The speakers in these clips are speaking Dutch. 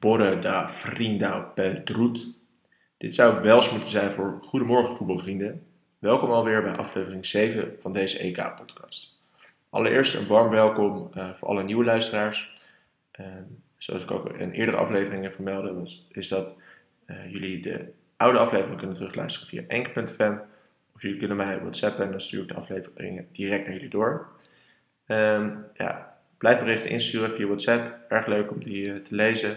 Borre da Vrienda Peltrut. Dit zou Wels moeten zijn voor Goedemorgen voetbalvrienden. Welkom alweer bij aflevering 7 van deze EK-podcast. Allereerst een warm welkom uh, voor alle nieuwe luisteraars. Zoals ik ook in eerdere afleveringen vermeldde, is dat uh, jullie de oude afleveringen kunnen terugluisteren via enk.fm. Of jullie kunnen mij whatsappen en dan stuur ik de afleveringen direct naar jullie door. Um, ja, blijf berichten insturen via WhatsApp. Erg leuk om die te lezen.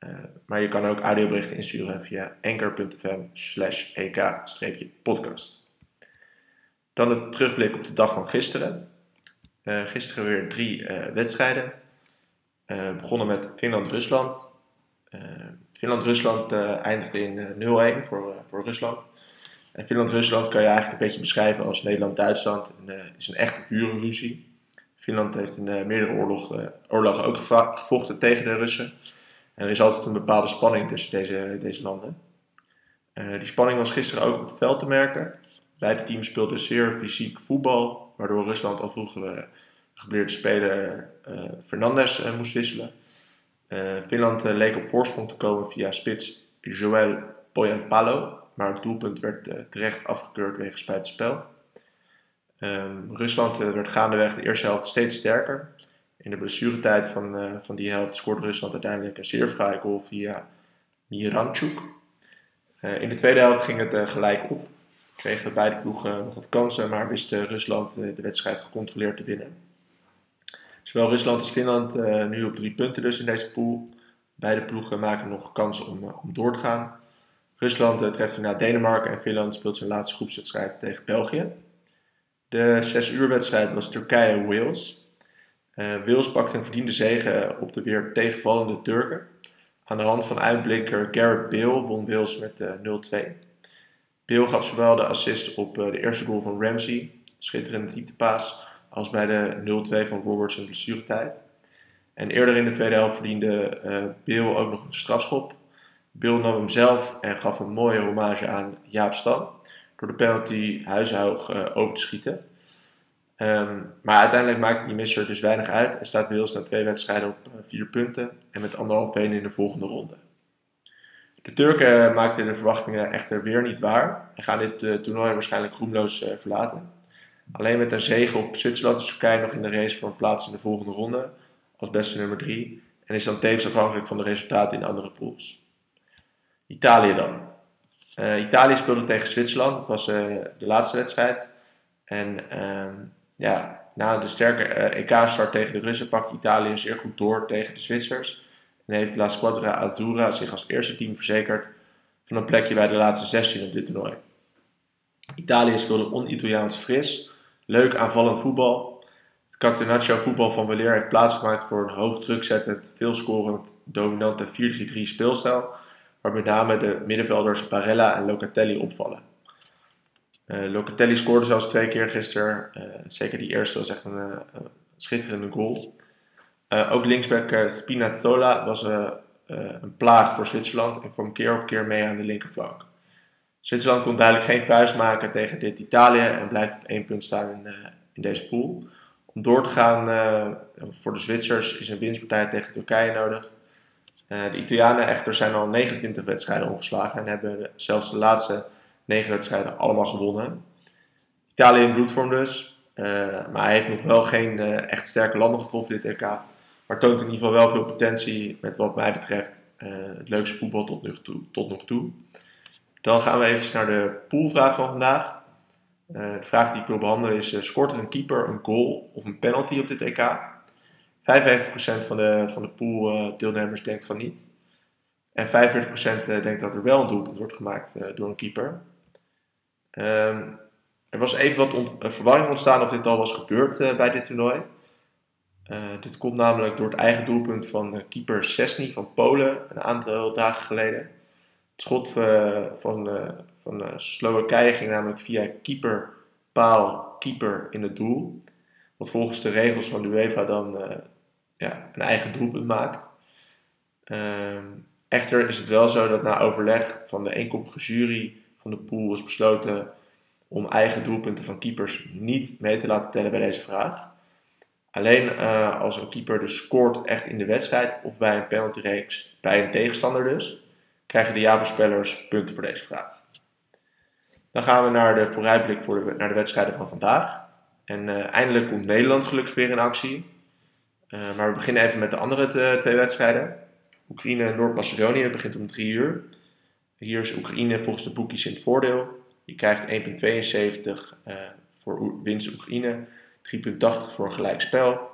Uh, maar je kan ook audioberichten insturen via anchor.fm slash ek-podcast. Dan een terugblik op de dag van gisteren. Uh, gisteren weer drie uh, wedstrijden. begonnen met Finland-Rusland. Finland-Rusland eindigde in 0-1 voor, voor Rusland. En Finland-Rusland kan je eigenlijk een beetje beschrijven als Nederland-Duitsland. Het is een echte pure ruzie. Finland heeft in meerdere oorlogen, oorlogen ook gevochten tegen de Russen. En er is altijd een bepaalde spanning tussen deze, deze landen. Uh, die spanning was gisteren ook op het veld te merken. Beide teams speelden zeer fysiek voetbal, waardoor Rusland al vroeg geblesseerde speler uh, Fernandes moest wisselen. Finland leek op voorsprong te komen via spits Joel Poyanpalo, maar het doelpunt werd terecht afgekeurd wegens buitenspel. Um, Rusland werd gaandeweg de eerste helft steeds sterker in de blessuretijd van, uh, van die helft scoorde Rusland uiteindelijk een zeer vrije goal via Miranchuk. Uh, in de tweede helft ging het gelijk op. Kregen beide ploegen nog wat kansen, maar wist Rusland de wedstrijd gecontroleerd te winnen. Zowel Rusland als Finland nu op drie punten dus in deze pool. Beide ploegen maken nog kansen om, om door te gaan. Rusland treft naar Denemarken en Finland speelt zijn laatste groepswedstrijd tegen België. De 6 uur wedstrijd was Turkije-Wales. Uh, Wales pakte een verdiende zege op de weer tegenvallende Turken. Aan de hand van uitblinker Garrett Bale won Wales met uh, 0-2. Bale gaf zowel de assist op de eerste goal van Ramsey, schitterende dieptepaas, als bij de 0-2 van Roberts in blessuretijd. En eerder in de tweede helft verdiende Bale ook nog een strafschop. Bale nam hem zelf en gaf een mooie hommage aan Jaap Stam door de penalty huishoog over te schieten. Um, maar uiteindelijk maakt die misser dus weinig uit en staat Wales na twee wedstrijden op uh, vier punten en met anderhalf benen in de volgende ronde. De Turken maakten de verwachtingen echter weer niet waar en gaan dit uh, toernooi waarschijnlijk roemloos verlaten. Alleen met een zege op Zwitserland is Turkije nog in de race voor een plaats in de volgende ronde als beste nummer 3 en is dan tevens afhankelijk van de resultaten in de andere pools. Italië dan. Italië speelde tegen Zwitserland, dat was de laatste wedstrijd. En uh, ja, na de sterke EK-start tegen de Russen pakt Italië zeer goed door tegen de Zwitsers. En heeft La Squadra Azzurra zich als eerste team verzekerd van een plekje bij de laatste 16 op dit toernooi. Italië speelde on-Italiaans fris, leuk aanvallend voetbal. Het Catenaccio voetbal van Weleer heeft plaatsgemaakt voor een hoog drukzettend, veelscorend, dominante 4-3-3 speelstijl, waar met name de middenvelders Barella en Locatelli opvallen. Uh, Locatelli scoorde zelfs twee keer gisteren. Uh, zeker die eerste was echt een uh, schitterende goal. ook linksback Spinazzola was een plaag voor Zwitserland en kwam keer op keer mee aan de linkerflank. Zwitserland kon duidelijk geen vuist maken tegen dit Italië en blijft op één punt staan in, in deze pool. Om door te gaan voor de Zwitsers is een winstpartij tegen Turkije nodig. de Italianen echter zijn al 29 wedstrijden ongeslagen en hebben zelfs de laatste negen wedstrijden allemaal gewonnen. Italië in bloedvorm dus. Uh, maar hij heeft nog wel geen uh, echt sterke landen getroffen dit EK. Maar toont in ieder geval wel veel potentie met wat mij betreft uh, het leukste voetbal tot nog, toe, tot nog toe. Dan gaan we even naar de poolvraag van vandaag. de vraag die ik wil behandelen is, scoort een keeper een goal of een penalty op dit EK? 55% van de, van de pooldeelnemers denkt van niet. En 45% denkt dat er wel een doelpunt wordt gemaakt door een keeper. Um, er was even wat verwarring ontstaan of dit al was gebeurd uh, bij dit toernooi. Uh, dit komt namelijk door het eigen doelpunt van uh, keeper Sesny van Polen een aantal dagen geleden. Het schot van, van Slowakije ging namelijk via keeper, paal, keeper in het doel. Wat volgens de regels van de UEFA dan ja, een eigen doelpunt maakt. Ehm, echter is het wel zo dat na overleg van de eenkoppige jury van de pool is besloten om eigen doelpunten van keepers niet mee te laten tellen bij deze vraag. Alleen als een keeper dus scoort echt in de wedstrijd of bij een penaltyreeks bij een tegenstander dus, krijgen de ja-voorspellers punten voor deze vraag. Dan gaan we naar de vooruitblik voor de, naar de wedstrijden van vandaag. En eindelijk komt Nederland gelukkig weer in actie. maar we beginnen even met de andere twee wedstrijden. Oekraïne en Noord-Macedonië begint om 3 uur. Hier is Oekraïne volgens de boekjes in het voordeel. Je krijgt 1,72 uh, voor winst Oekraïne, 3,80 voor een gelijkspel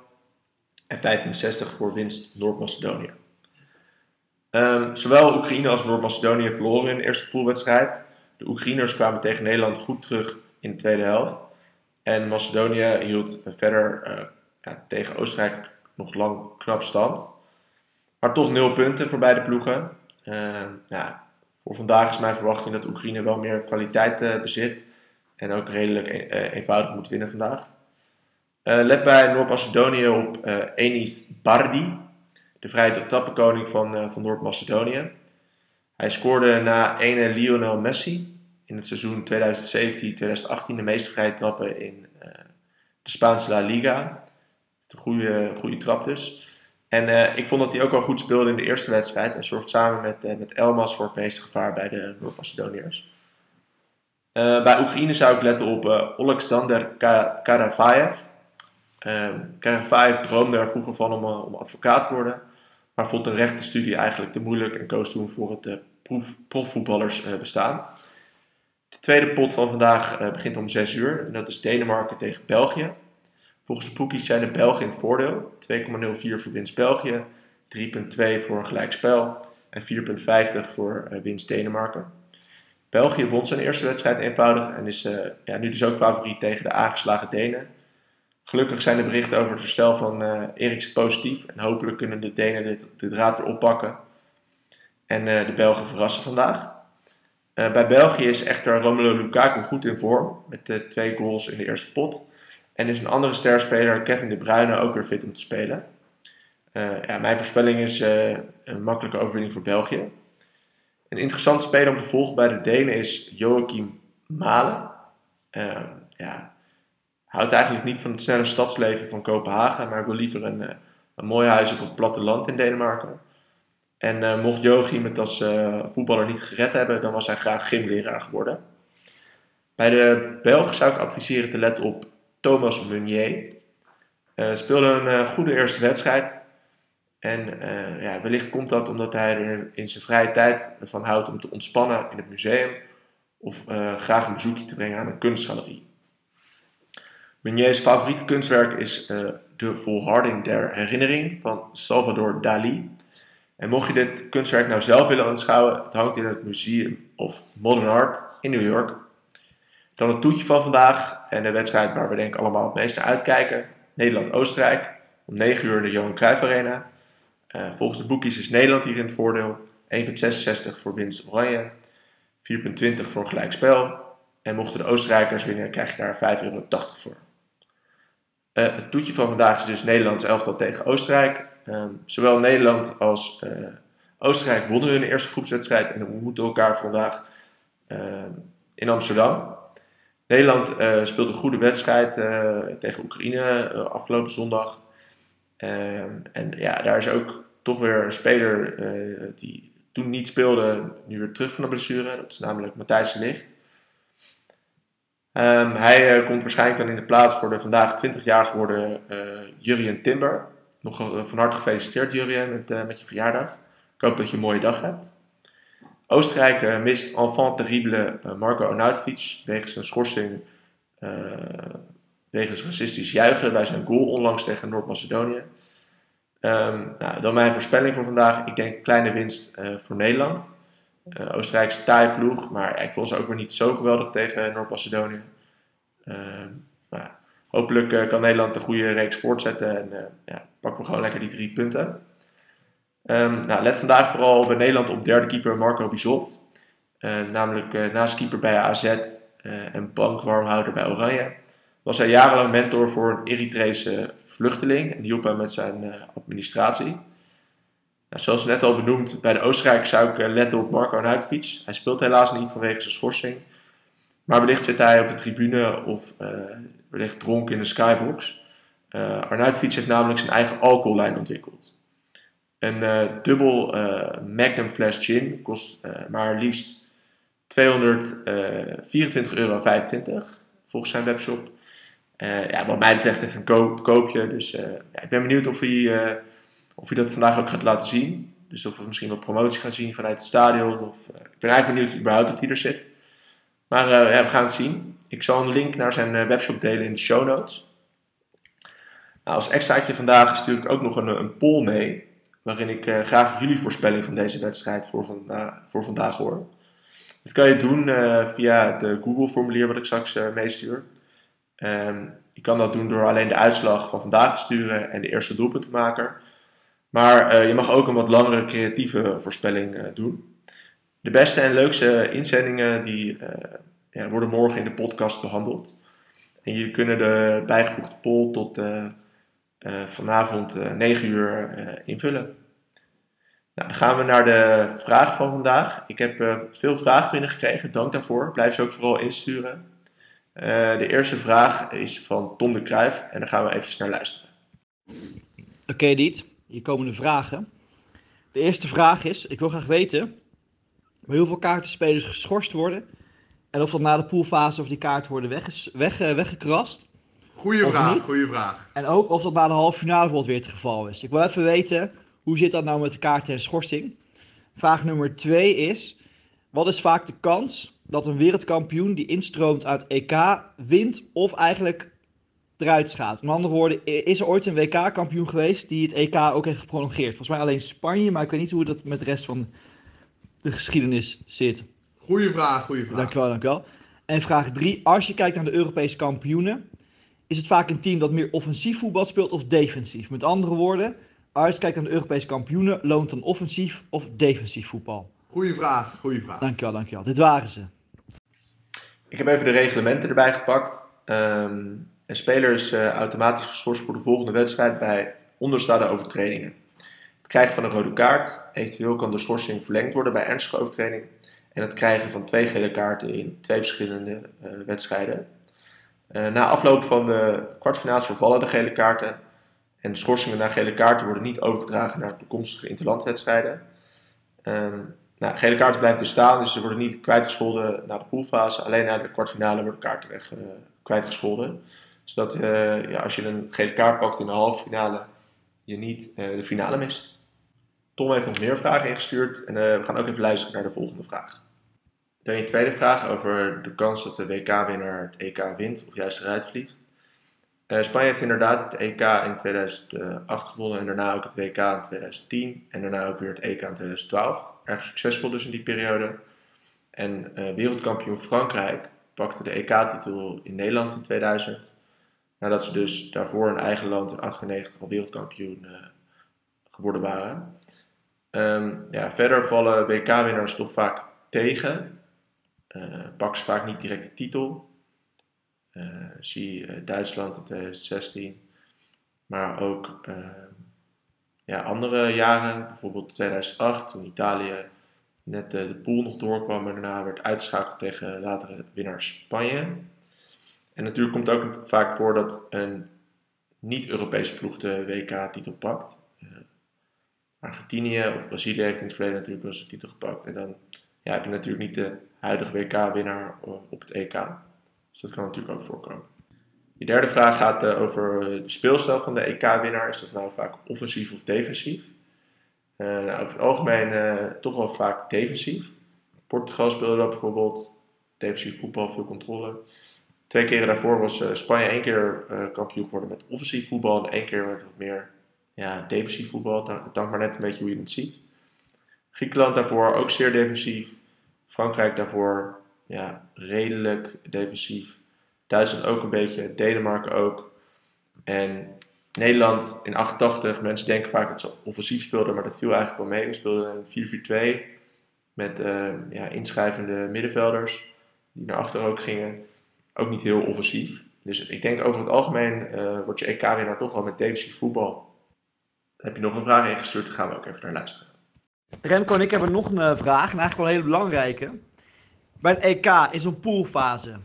en 5,60 voor winst Noord-Macedonië. Um, zowel Oekraïne als Noord-Macedonië verloren in de eerste poolwedstrijd. De Oekraïners kwamen tegen Nederland goed terug in de tweede helft. En Macedonië hield verder uh, ja, tegen Oostenrijk nog lang knap stand. Maar toch nul punten voor beide ploegen. Uh, ja, voor vandaag is mijn verwachting dat Oekraïne wel meer kwaliteit uh, bezit. En ook redelijk een, uh, eenvoudig moet winnen vandaag. let bij Noord-Macedonië op Enis Bardi, de vrije trappenkoning van, van Noord-Macedonië. Hij scoorde na ene Lionel Messi in het seizoen 2017-2018 de meeste vrije trappen in de Spaanse La Liga. Een goede, goede trap dus. En uh, ik vond dat hij ook al goed speelde in de eerste wedstrijd. En zorgt samen met, uh, met Elmas voor het meeste gevaar bij de Noord-Macedoniërs. Uh, bij Oekraïne zou ik letten op Alexander Karavaev. Karavaev droomde er vroeger van om, om advocaat te worden. Maar vond een rechtenstudie eigenlijk te moeilijk en koos toen voor het proef, profvoetballers bestaan. De tweede pot van vandaag begint om 6 uur. En dat is Denemarken tegen België. Volgens de boekies zijn de Belgen in het voordeel. 2,04 voor winst België, 3,2 voor een gelijkspel en 4,50 voor uh, winst Denemarken. België won zijn eerste wedstrijd eenvoudig en is uh, ja, nu dus ook favoriet tegen de aangeslagen Denen. Gelukkig zijn de berichten over het herstel van uh, Eriks positief en hopelijk kunnen de Denen dit, de draad weer oppakken en de Belgen verrassen vandaag. bij België is echter Romelu Lukaku goed in vorm met twee goals in de eerste pot. En is een andere sterspeler, Kevin De Bruyne, ook weer fit om te spelen. Uh, ja, mijn voorspelling is uh, een makkelijke overwinning voor België. Een interessante speler om te volgen bij de Denen is Joachim Malen. Uh, ja, houdt eigenlijk niet van het snelle stadsleven van Kopenhagen, maar wil liever een, een mooi huis op het platteland in Denemarken. En mocht Joachim het als voetballer niet gered hebben, dan was hij graag gymleraar geworden. Bij de Belgen zou ik adviseren te letten op Thomas Meunier. Uh, speelde een uh, goede eerste wedstrijd. En uh, ja, wellicht komt dat omdat hij er in zijn vrije tijd ervan houdt om te ontspannen in het museum. Of graag een bezoekje te brengen aan een kunstgalerie. Meunier's favoriete kunstwerk is De Volharding der Herinnering van Salvador Dali. En mocht je dit kunstwerk nou zelf willen aanschouwen, het hangt in het Museum of Modern Art in New York. Dan het toetje van vandaag en de wedstrijd waar we denk ik allemaal het meest naar uitkijken. Nederland-Oostenrijk om 9 uur in de Johan Cruijff Arena. Uh, volgens de boekjes is Nederland hier in het voordeel. 1,66 voor winst Oranje. 4,20 voor een gelijkspel. En mochten de Oostenrijkers winnen, krijg je daar 5,80 euro voor. Uh, het toetje van vandaag is dus Nederlands elftal tegen Oostenrijk. Uh, zowel Nederland als uh, Oostenrijk wonnen hun eerste groepswedstrijd en ontmoeten elkaar vandaag in Amsterdam. Nederland uh, speelt een goede wedstrijd uh, tegen Oekraïne uh, afgelopen zondag. Ehm, en ja, daar is ook toch weer een speler die toen niet speelde, nu weer terug van de blessure. Dat is namelijk Matthijs de Licht. Um, hij komt waarschijnlijk dan in de plaats voor de vandaag 20 jaar geworden Jurien Timber. Nog van harte gefeliciteerd Jurien met, met je verjaardag. Ik hoop dat je een mooie dag hebt. Oostenrijk uh, mist enfant terrible uh, Marco Arnautovic wegens een schorsing uh, wegens racistisch juichen bij zijn goal onlangs tegen Noord-Macedonië. Um, nou, dan mijn voorspelling voor vandaag. Ik denk kleine winst voor Nederland. Oostenrijk is ploeg, maar ik vond ze ook weer niet zo geweldig tegen Noord-Macedonië. Uh, nou, hopelijk kan Nederland de goede reeks voortzetten en ja, pakken we gewoon lekker die drie punten. Um, nou, let vandaag vooral bij Nederland op derde keeper Marco Bizot. Uh, namelijk uh, naast keeper bij AZ eh, en bankwarmhouder bij Oranje. Was hij jarenlang mentor voor een Eritrese vluchteling en hielp hem met zijn administratie. Nou, zoals net al benoemd, bij de Oostenrijkers zou ik letten op Marco Arnautovic. Hij speelt helaas niet vanwege zijn schorsing. Maar wellicht zit hij op de tribune of wellicht dronken in de skybox. Uh, heeft namelijk zijn eigen alcohollijn ontwikkeld. Een uh, dubbel uh, Magnum Flash Gin kost maar liefst 224,25 euro volgens zijn webshop. ja, wat mij betreft heeft een koop, koopje. Dus ja, ik ben benieuwd of hij, of hij dat vandaag ook gaat laten zien. Dus of we misschien wat promotie gaan zien vanuit het stadion. Of, ik ben eigenlijk benieuwd überhaupt of hij er zit. Maar ja, we gaan het zien. Ik zal een link naar zijn webshop delen in de show notes. Nou, als extraatje vandaag stuur ik ook nog een, een poll mee. Waarin ik uh, graag jullie voorspelling van deze wedstrijd voor, voor vandaag hoor. Dat kan je doen uh, via de Google-formulier wat ik straks uh, meestuur. Um, je kan dat doen door alleen de uitslag van vandaag te sturen en de eerste doelpuntenmaker. Maar je mag ook een wat langere creatieve voorspelling doen. De beste en leukste inzendingen die, ja, worden morgen in de podcast behandeld. En jullie kunnen de bijgevoegde poll tot vanavond uh, eh, 9 uur uh, invullen. Nou, dan gaan we naar de vraag van vandaag. Ik heb veel vragen binnengekregen, dank daarvoor. Blijf ze ook vooral insturen. de eerste vraag is van Tom de Kruijf en daar gaan we even naar luisteren. Oké, okay, Diet, hier komen de vragen. De eerste vraag is: ik wil graag weten bij hoeveel kaarten spelers geschorst worden en of dat na de poolfase of die kaarten worden weg, weggekrast. Goeie vraag, goede vraag. En ook of dat na de halve finale bijvoorbeeld weer het geval is. Ik wil even weten, hoe zit dat nou met de kaarten en schorsing? Vraag nummer twee is, wat is vaak de kans dat een wereldkampioen die instroomt uit EK wint of eigenlijk eruit gaat? Met andere woorden, is er ooit een WK-kampioen geweest die het EK ook heeft geprolongeerd? Volgens mij alleen Spanje, maar ik weet niet hoe dat met de rest van de geschiedenis zit. Goeie vraag, goede vraag. Dankjewel, dankjewel. En vraag drie, als je kijkt naar de Europese kampioenen, is het vaak een team dat meer offensief voetbal speelt of defensief? Met andere woorden, als je kijkt naar de Europese kampioenen, loont dan offensief of defensief voetbal? Goeie vraag, goeie vraag. Dankjewel, dankjewel. Dit waren ze. Ik heb even de reglementen erbij gepakt. Um, een speler is uh, automatisch geschorst voor de volgende wedstrijd bij onderstaande overtredingen. Het krijgen van een rode kaart, eventueel kan de schorsing verlengd worden bij ernstige overtreding. En het krijgen van twee gele kaarten in twee verschillende uh, wedstrijden. Uh, na afloop van de kwartfinales vervallen de gele kaarten. En de schorsingen na gele kaarten worden niet overgedragen naar toekomstige interlandwedstrijden. Uh, nou, gele kaarten blijven dus staan, dus ze worden niet kwijtgescholden na de poolfase. Alleen na de kwartfinale worden kaarten weg uh, kwijtgescholden. Zodat uh, ja, als je een gele kaart pakt in de halve finale, je niet de finale mist. Tom heeft nog meer vragen ingestuurd en we gaan ook even luisteren naar de volgende vraag. Dan je tweede vraag over de kans dat de WK-winnaar het EK wint of juist eruit vliegt. Uh, Spanje heeft inderdaad het EK in 2008 gewonnen en daarna ook het WK in 2010 en daarna ook weer het EK in 2012. Erg succesvol dus in die periode. En uh, wereldkampioen Frankrijk pakte de EK-titel in Nederland in 2000. Nadat ze dus daarvoor in eigen land in 1998 al wereldkampioen uh, geworden waren. Um, ja, verder vallen WK-winnaars toch vaak tegen. Uh, pak ze vaak niet direct de titel. Uh, zie uh, Duitsland in 2016. Maar ook ja, andere jaren, bijvoorbeeld 2008, toen Italië net de, pool nog doorkwam en daarna werd uitgeschakeld tegen latere winnaar Spanje. En natuurlijk komt het ook vaak voor dat een niet-Europese ploeg de WK-titel pakt. Argentinië of Brazilië heeft in het verleden natuurlijk wel eens titel gepakt. En dan ja, heb je natuurlijk niet de huidige WK-winnaar eh, op het EK. Dus dat kan natuurlijk ook voorkomen. Je derde vraag gaat uh, over de speelstijl van de EK-winnaar. Is dat nou vaak offensief of defensief? Uh, nou, over het algemeen uh, toch wel vaak defensief. Portugal speelde dat bijvoorbeeld defensief voetbal, veel controle. Twee keren daarvoor was Spanje één keer kampioen geworden met offensief voetbal en één keer met wat meer ja, defensief voetbal. Het dankt maar net een beetje hoe je het ziet. Griekenland daarvoor ook zeer defensief. Frankrijk daarvoor ja, redelijk defensief. Duitsland ook een beetje. Denemarken ook. En Nederland in 88. Mensen denken vaak dat ze offensief speelden, maar dat viel eigenlijk wel mee. We speelden een 4-4-2 met uh, ja, inschrijvende middenvelders die naar achter ook gingen. Ook niet heel offensief. Dus ik denk over het algemeen uh, wordt je EK-winnaar toch wel met defensief voetbal. heb je nog een vraag ingestuurd, dan gaan we ook even naar luisteren. Remco en ik hebben nog een eh, vraag, en eigenlijk wel een hele belangrijke. Bij het EK in zo'n poolfase.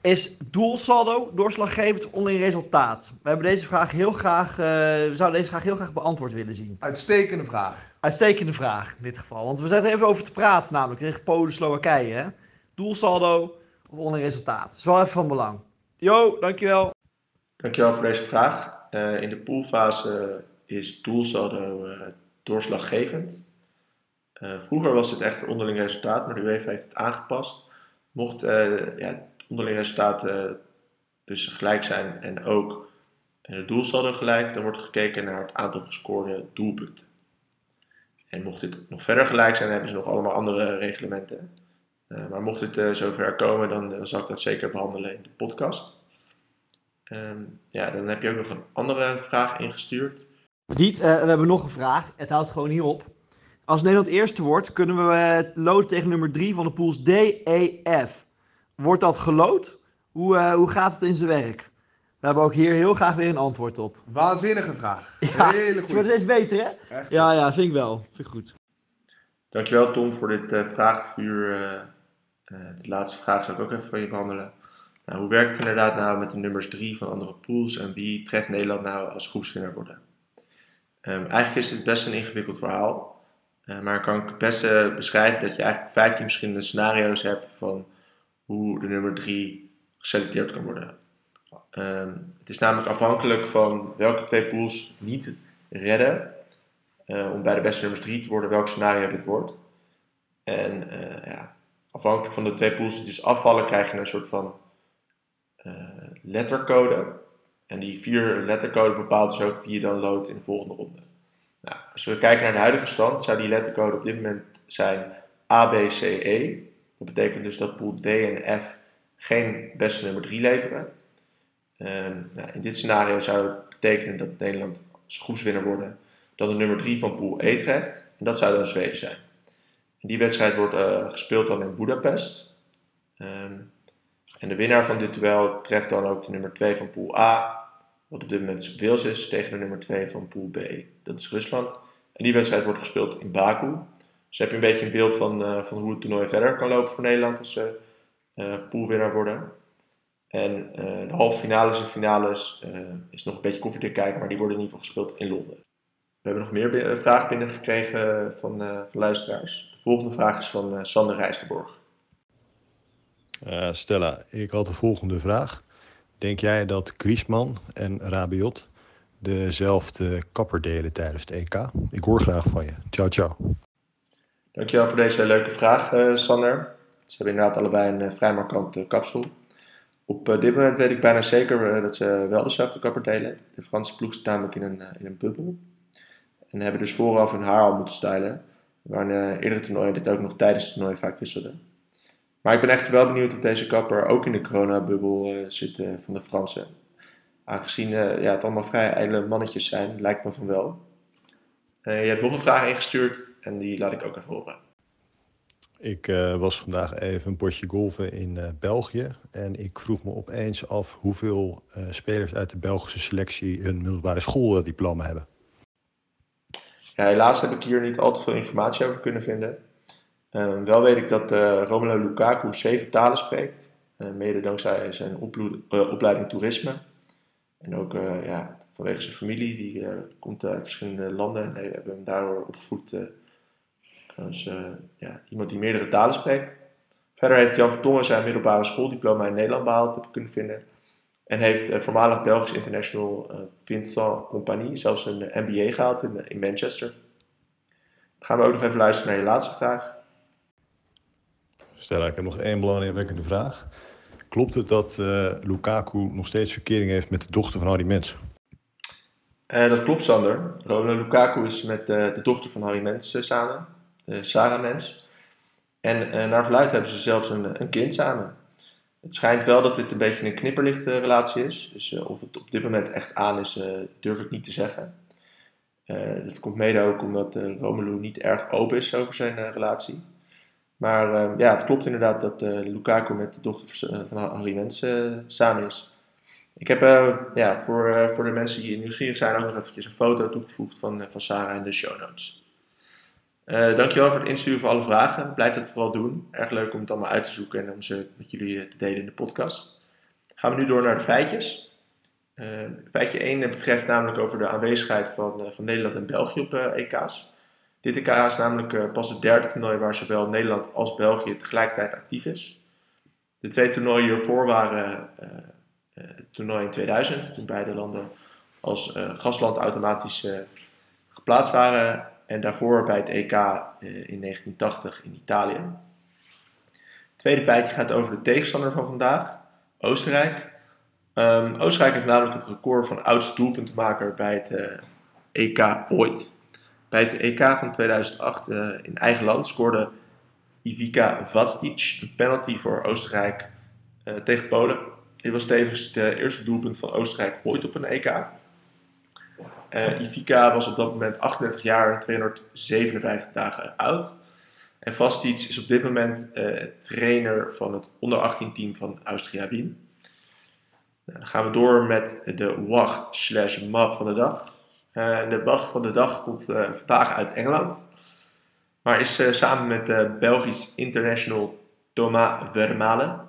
Is doelsaldo doorslaggevend onderling resultaat? We hebben deze vraag heel graag, uh, we zouden deze vraag heel graag beantwoord willen zien. Uitstekende vraag. Uitstekende vraag in dit geval. Want we zaten even over te praten, namelijk tegen Polen, Slowakije. Hè? Doelsaldo of onderling resultaat? Dat is wel even van belang. Jo, dankjewel. Dankjewel voor deze vraag. Uh, in de poolfase is doelsaldo uh, doorslaggevend. Uh, vroeger was het echt onderling resultaat, maar de UEFA heeft het aangepast. Mocht ja, onderling resultaten eh, dus gelijk zijn en ook de doelsaldo gelijk, dan wordt gekeken naar het aantal gescoorde doelpunten. En mocht dit nog verder gelijk zijn, hebben ze nog allemaal andere reglementen. Maar mocht het zover komen, dan, zal ik dat zeker behandelen in de podcast. Um, ja, dan heb je ook nog een andere vraag ingestuurd. Diet, we hebben nog een vraag. Het houdt gewoon hier op. Als Nederland eerste wordt, kunnen we loten tegen nummer 3 van de pools D, E, F. Wordt dat gelood? Hoe, uh, hoe gaat het in zijn werk? We hebben ook hier heel graag weer een antwoord op. Waanzinnige vraag. Ja, Hele goed. Het wordt steeds beter, hè? Echt ja, ja, vind ik wel. Vind ik goed. Dankjewel, Tom, voor dit uh, vraagvuur. Uh, de laatste vraag zou ik ook even van je behandelen. Nou, hoe werkt het inderdaad nou met de nummers 3 van andere pools en wie treft Nederland nou als groepswinnaar worden? Um, eigenlijk is het best een ingewikkeld verhaal, maar kan ik het beste beschrijven dat je eigenlijk 15 verschillende scenario's hebt van hoe de nummer 3 geselecteerd kan worden. Um, het is namelijk afhankelijk van welke twee pools niet redden uh, om bij de beste nummers 3 te worden, welk scenario dit wordt. En uh, ja, afhankelijk van de twee pools die dus afvallen, krijg je een soort van uh, lettercode. En die vier lettercode bepaalt dus ook wie je dan loodt in de volgende ronde. Nou, als we kijken naar de huidige stand, zou die lettercode op dit moment zijn A, B, C, E. Dat betekent dus dat pool D en F geen beste nummer 3 leveren. Um, nou, in dit scenario zou het betekenen dat Nederland als groepswinnaar worden dat de nummer 3 van pool E treft. En dat zou dan Zweden zijn. Die wedstrijd wordt uh, gespeeld dan in Budapest. Um, en de winnaar van dit duel treft dan ook de nummer 2 van pool A, wat op dit moment Wales is, tegen de nummer 2 van pool B. Dat is Rusland. En die wedstrijd wordt gespeeld in Baku. Dus heb je een beetje een beeld van, uh, van hoe het toernooi verder kan lopen voor Nederland als ze uh, poolwinnaar worden. En uh, de halve finales en finales is nog een beetje koffie te kijken, maar die worden in ieder geval gespeeld in Londen. We hebben nog meer vragen binnengekregen van, van luisteraars. De volgende vraag is van Sander Rijsterborg. Stella, ik had de volgende vraag. Denk jij dat Griezmann en Rabiot dezelfde kapper delen tijdens het EK? Ik hoor graag van je. Ciao, ciao. Dankjewel voor deze leuke vraag, uh, Sander. Ze hebben inderdaad allebei een uh, vrij markante kapsel. Op dit moment weet ik bijna zeker dat ze wel dezelfde kapper delen. De Franse ploeg zit namelijk in een, in een bubbel. En hebben dus vooraf hun haar al moeten stylen. Waar een eerdere toernooi dit ook nog tijdens het toernooi vaak wisselden. Maar ik ben echt wel benieuwd of deze kapper ook in de coronabubbel zit van de Fransen. Aangezien ja, het allemaal vrij ijdele mannetjes zijn, lijkt me van wel. Je hebt nog een vraag ingestuurd en die laat ik ook even horen. Ik was vandaag even een potje golven in België. En ik vroeg me opeens af hoeveel spelers uit de Belgische selectie een middelbare schooldiploma hebben. Ja, helaas heb ik hier niet al te veel informatie over kunnen vinden. Ehm, wel weet ik dat Romelu Lukaku zeven talen spreekt. mede dankzij zijn opleiding toerisme. En ook ja, vanwege zijn familie. Die uh, komt uit verschillende landen en we hebben hem daardoor opgevoed uh, uh, ja, iemand die meerdere talen spreekt. Verder heeft Jan Vertongen zijn middelbare schooldiploma in Nederland behaald, heb ik kunnen vinden. En heeft voormalig Belgisch international Vincent Compagnie zelfs een MBA gehaald in, in Manchester. Dan gaan we ook nog even luisteren naar je laatste vraag. Stella, ik heb nog één belangrijke vraag. Klopt het dat Lukaku nog steeds verkering heeft met de dochter van Harry Mens? Uh, dat klopt, Sander. Romelu Lukaku is met uh, de dochter van Harry Mens samen, Sarah Mens. En naar verluid hebben ze zelfs een, een, kind samen. Het schijnt wel dat dit een beetje een knipperlichte relatie is. Dus of het op dit moment echt aan is, durf ik niet te zeggen. dat komt mede ook omdat Romelu niet erg open is over zijn relatie. Maar ja, het klopt inderdaad dat Lukaku met de dochter van Harry Mens samen is. Ik heb uh, ja, voor, uh, voor de mensen die nieuwsgierig zijn ook nog eventjes een foto toegevoegd van, uh, van Sarah in de show notes. dankjewel voor het insturen van alle vragen. Blijf het vooral doen. Erg leuk om het allemaal uit te zoeken en om ze met jullie te delen in de podcast. Gaan we nu door naar de feitjes. Uh, feitje 1 betreft namelijk over de aanwezigheid van, uh, van Nederland en België op uh, EK's. Dit EK is namelijk pas het derde toernooi waar zowel Nederland als België tegelijkertijd actief is. De twee toernooien hiervoor waren het toernooi in 2000, toen beide landen als gastland automatisch geplaatst waren. En daarvoor bij het EK in 1980 in Italië. Het tweede feitje gaat over de tegenstander van vandaag, Oostenrijk. Um, Oostenrijk heeft namelijk het record van oudste doelpuntenmaker bij het EK ooit. Bij het EK van 2008 uh, in eigen land scoorde Ivica Vastic een penalty voor Oostenrijk uh, tegen Polen. Dit was tevens het eerste doelpunt van Oostenrijk ooit op een EK. Ivica was op dat moment 38 jaar en 257 dagen oud. En Vastic is op dit moment trainer van het onder 18 team van Austria Wien. Dan gaan we door met de WAG slash map van de dag. Uh, de WAG van de dag komt uh, vandaag uit Engeland. Maar is uh, samen met de Belgisch international Thomas Vermalen.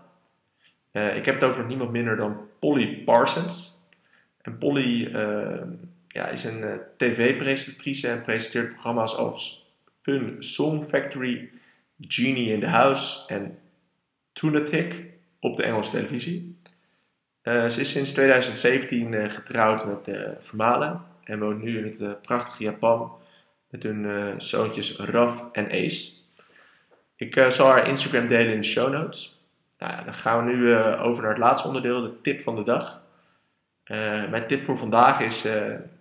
ik heb het over niemand minder dan Polly Parsons. En Polly ja, is een tv-presentatrice en presenteert programma's als Fun Song Factory, Genie in the House en Tunatic op de Engelse televisie. Ze is sinds 2017 uh, eh, getrouwd met uh, Vermalen en woont nu in het prachtige Japan met hun zoontjes Raf en Ace. Ik zal haar Instagram delen in de show notes. Nou dan gaan we nu over naar het laatste onderdeel, de tip van de dag. mijn tip voor vandaag is,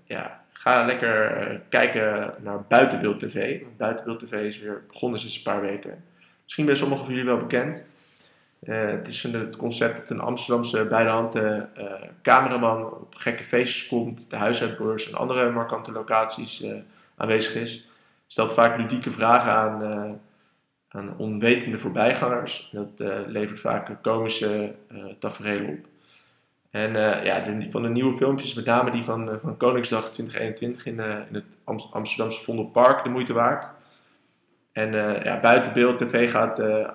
ja, ga lekker kijken naar Buitenbeeld TV. Buitenbeeld TV is weer begonnen sinds een paar weken. Misschien bij sommigen van jullie wel bekend. Uh, het is een, het concept dat een Amsterdamse bij de hand uh, cameraman op gekke feestjes komt, de huisuitbeurs en andere markante locaties aanwezig is. Stelt vaak ludieke vragen aan, aan onwetende voorbijgangers. Dat levert vaak komische tafereelen op. En ja, van de nieuwe filmpjes, met name die van, van Koningsdag 2021 in, in het Amsterdamse Vondelpark, de moeite waard. En uh, ja, buiten beeld TV gaat uh, uh,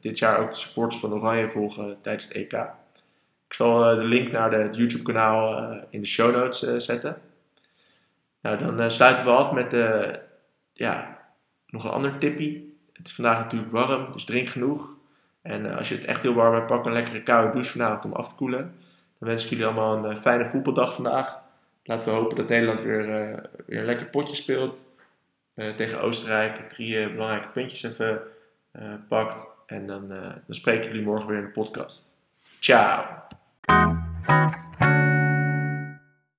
dit jaar ook de supporters van Oranje volgen tijdens het EK. Ik zal de link naar de, het YouTube kanaal in de show notes zetten. Nou, dan sluiten we af met ja, nog een ander tippie. Het is vandaag natuurlijk warm, dus drink genoeg. En als je het echt heel warm hebt, pak een lekkere koude douche vanavond om af te koelen. Dan wens ik jullie allemaal een fijne voetbaldag vandaag. Laten we hopen dat Nederland weer, weer een lekker potje speelt. Eh, tegen Oostenrijk drie uh, belangrijke puntjes even uh, pakt. En dan, dan spreken jullie morgen weer in de podcast. Ciao!